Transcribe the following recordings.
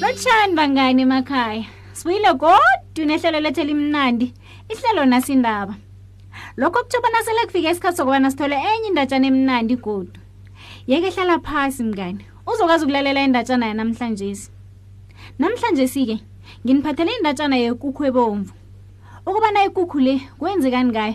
lotshani bangani emakhaya sibuyile godu nehlelo lethu elimnandi ihlelo nasindaba lokho kutho bona sele kufika isikhathi sokubana sithole enye indatshana emnandi godu yeke hlala phasi mngani uzokwazi ukulalela indatshana yanamhlanje namhlanje si-ke nginiphathele indatshana yekukhu ebomvu ukubana ikukhu le kwenzekani ngayo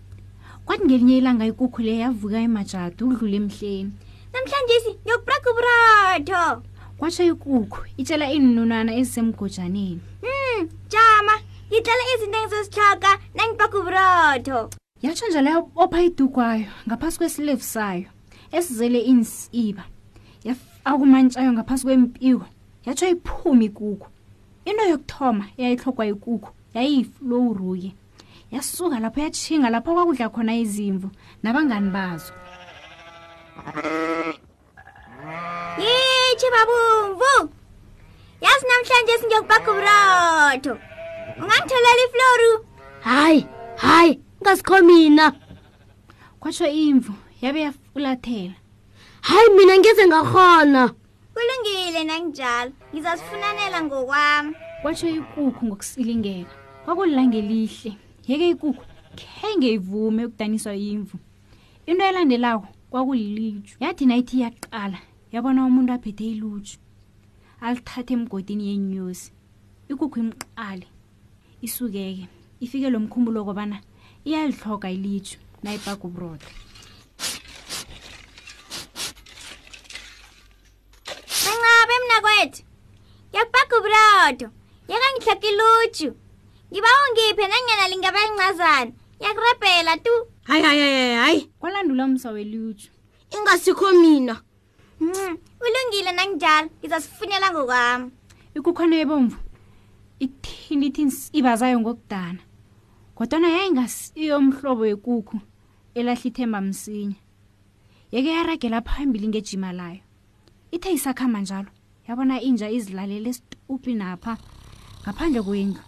kwathi ngelinye ilanga ikukhu le yavuka emajadu ukudlula emhleni namhlanje si ngiyokubhraga uburotho kwatsho ikukhu itshela iinunwana ezisemgojaneni um jama ngitlela izinto engizozihloga nangibhraga uburotho yatsho njalo yabopha idugwayo ngaphasi kwesilevu sayo esizele iinsiba akumantshayo ngaphasi kwempiwa yatsho iphumi ikukhu into yokuthoma eyayihlogwa ikukhu yayiyiflowuruye yasuka lapho yatshinga lapho kwakudla khona izimvu nabangani bazo yitshi babumvu yazi namhlanje singiyokubakha uburotho ungangitholela ifloru hayi hayi ngasikho mina kwatsho imvu yabe yafulathela hayi mina ngeze ngakhona kulungile nanginjalo ngizazifunanela ngokwami kwatsho ikukhu ngokusilingeka kwakulilanga elihle yeke ikukhu khenge ivume ukudaniswa yimvu into elandelako kwakulilitshu yathi nayithi iyaqala yabona umuntu aphethe iluthu alithathe emgodini yenyosi ikukhu imqale isukeke ifike lo mkhumbulo kobana iyalihloga ilitshu nayibhaga uburodo mancabe mna kwethu ngiyakubhaga uburodo yakangihloga ilutju ngiba ungiphe nanyana lingaba lincazana ngiyakurabhela tu hayi hayi hayi hayi hayi kwalandula umsa welutju ingasikho mina ncam ulungile nanginjalo ngizasifunyela ngokwami ikukhona ebomvu ithini ithini ibazayo ngokudana kodwana yayingasiyo umhlobo wekukhu elahla ithemba msinya yeke yaragela phambili ngejima layo ithe isakhamba njalo yabona inja izilalele esitupi napha ngaphandle kwendlu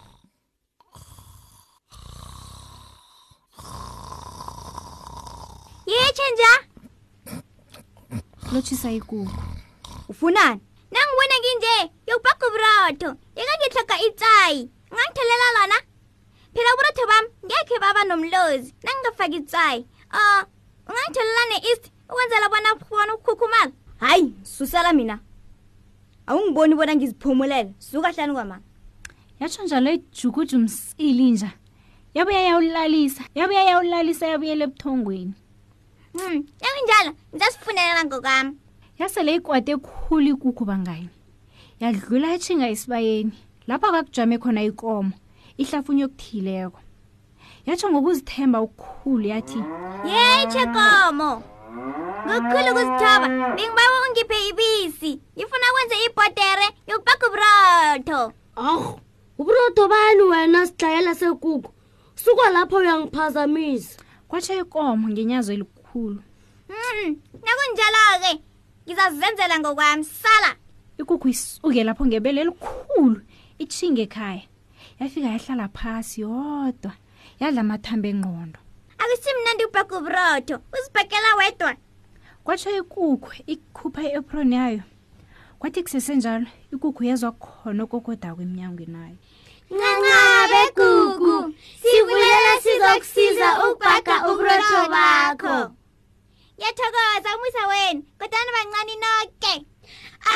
Yetshe nja. Lotshisa ikuku. Ufunani? Nangibona nginje, yokubhaga uburotho. Yeka ngitlhoga itsayi. Ungangithelela lona? Phela uburotho bami ngekhe baba nomlozi nangingafaki itsayi. Oh, ungangithelela ne-east ukwenzela bona bona ukukhukhumala hayi susela mina awungiboni bona ngiziphumulela suka hlani kwamanga yatsho njalo ijukuju msili nja yabuya yawulalisa yabuya yawulalisa yabuyela ebuthongweni um yakunjalo ngisasifunela ngokwami yasele ikwate ekhulu ikukhu bangani yadlula yatshinga esibayeni lapho kakujame khona ikomo ihlafunye okuthileko yatsho ngokuzithemba ukukhulu yathi yeyi tshekomo ngokukhulu ukuzithoba bengibawa ungiphe ibisi ngifuna kwenze ibhodere yokubaka uburotho arh uburotho bani wena sidlayela sekuku suka lapho uyangiphazamisa kwatsho ikomo ngenyazo elikhulu mm, nakunjalo-ke ngizazenzela ngokwami sala ikukhu isuke lapho ngebele elikhulu itshinge ekhaya yafika yahlala phasi yodwa yadla amathambo engqondo akusimnandi ubhaka uburotho uzibhakela wedwa kwatsho ikukhu ikhupha i-epron yayo kwathi kusesenjalo ikukhu yezwa khona okokodako emnyangweni ayo ncancabe gugu sibulela sizokusiza ukubhaga uburotho bakho ngiyathokoza umwisa wenu kodwana bancani noke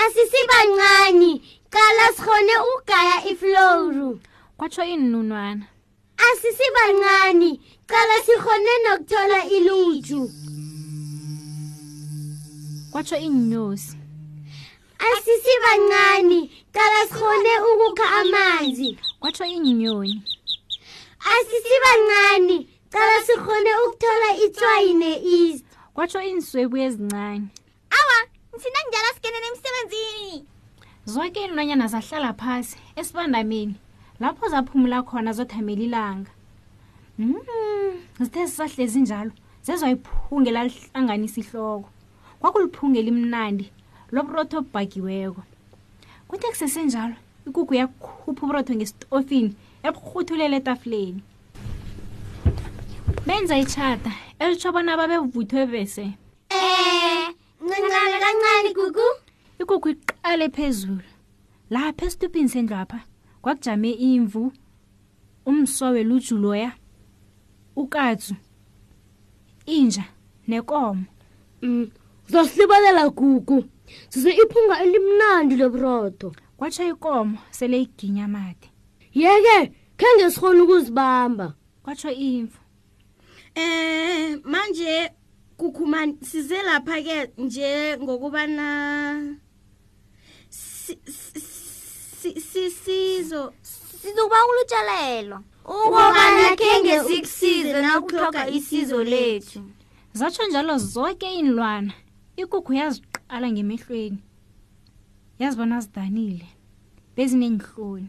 asisibancani qala sikhone ukugaya ifloru kwatsho iinunwana asisibancani qala sikhone nokuthola iluju kwatsho iinyosi asisibancani qala sikhone ukukha amanzi kwatsho iinyoni asisibancani cala sikhone ukuthola itswayi ne-east kwatsho iinswebu ezincane awa nthina njalo singenele emsebenzini zonke iinlwanyana zahlala phasi esibandameni lapho zaphumula khona zothamela ilanga mm, zithe sisahlezi njalo zezwa iphunge lalihlanganisa ihloko kwakuliphunge limnandi loburotho obubhagiweko kuthe kusesenjalo ikugu yakhupha uburotho ngesitofini yabuhuthulela etafuleni benza itshata elitsho bona babevuthwe bese Eh, ncancane kancane gugu. ikukhu iqale phezulu lapha esitupini sendlu apha kwakujame imvu umsowe lujuloya ukatsu inja nekomo Mm. Zosilibalela gugu. Size iphunga elimnandi lobrotho. kwatsho ikomo sele iginya amathe Yeke khenge sikhona ukuzibamba kwatsho imvu eh manje kukhumani size lapha ke nje ngokubana sisizo sizokuba ulutshalelo ukobana khenge sikusize nakuhloga isizo lethu zatsho njalo zonke iinlwana ikukhu yaziqala ngemehlweni yazibona zidanile bezineenhloni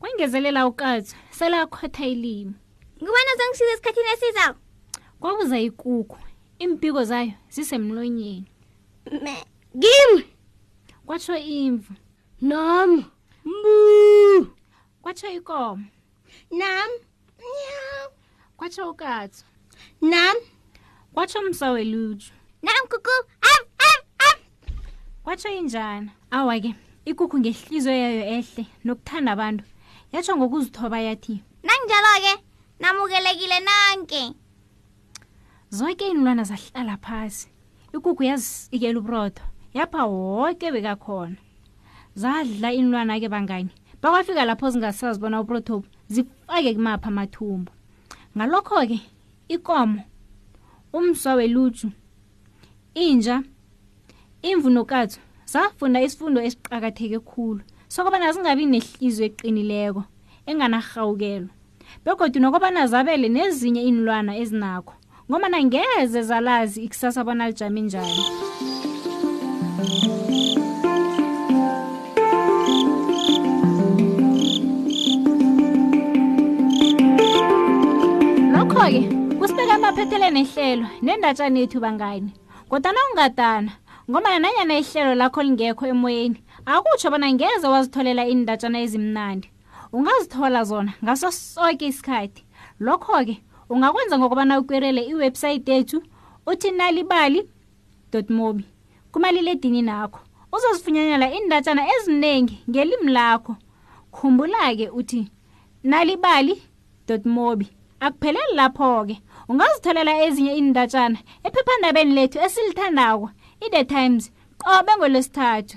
kwengezelela uqatha sele akhotha ilimi ngibona zangisiza esikhathini esizayo kwabuza ikukhu iimpiko zayo zisemlonyeni me kimi kwatsho imvu noma mbu kwatsho ikomo nam kwatsho ukatso nam kwatsho umsa weluju nam kuku af af af kwatsho injana awa ke ikukhu ngehliziyo yayo ehle nokuthanda abantu yatsho ngokuzithoba yathi nanginjalo-ke namukelekile nanke zonke iinlwana zahlala phasi ikuku yazisikela uburodo yapha woke bekakhona zadla iinlwana-ke bangani bakwafika lapho zingasazi bona uburodobu zifake kumapha amathumbu ngalokho-ke ikomo umzwa weluju Inja, imvu nokatsu zafunda isifundo esiqakatheke khulu sokobana zingabi nehliziyo eqinileko enganarhawukelo begodwa nokobana zabele nezinye iinlwana ezinakho ngombana ngeze zalazi ikusasa bona lijame njani lokho-ke kusibeka amaphetheleni ehlelo nendatshana yethu bangani kodwana ungadana ngombana nanyana ihlelo lakho lingekho emoyeni akutsho bona ngeze wazitholela iindatshana ezimnandi ungazithola zona ngaso soke isikhathi lokho-ke ungakwenza ngokubana ukwerele iwebhsayithi yethu uthi nalibali mobi kumaliledinini akho uzozifunyanela iindatshana eziningi ngelimi lakho khumbula-ke uthi nalibali dotmobi akupheleli lapho-ke ungazitholela ezinye iindatshana ephephandabeni lethu esilithandako i-the times qobe ngolwesithathu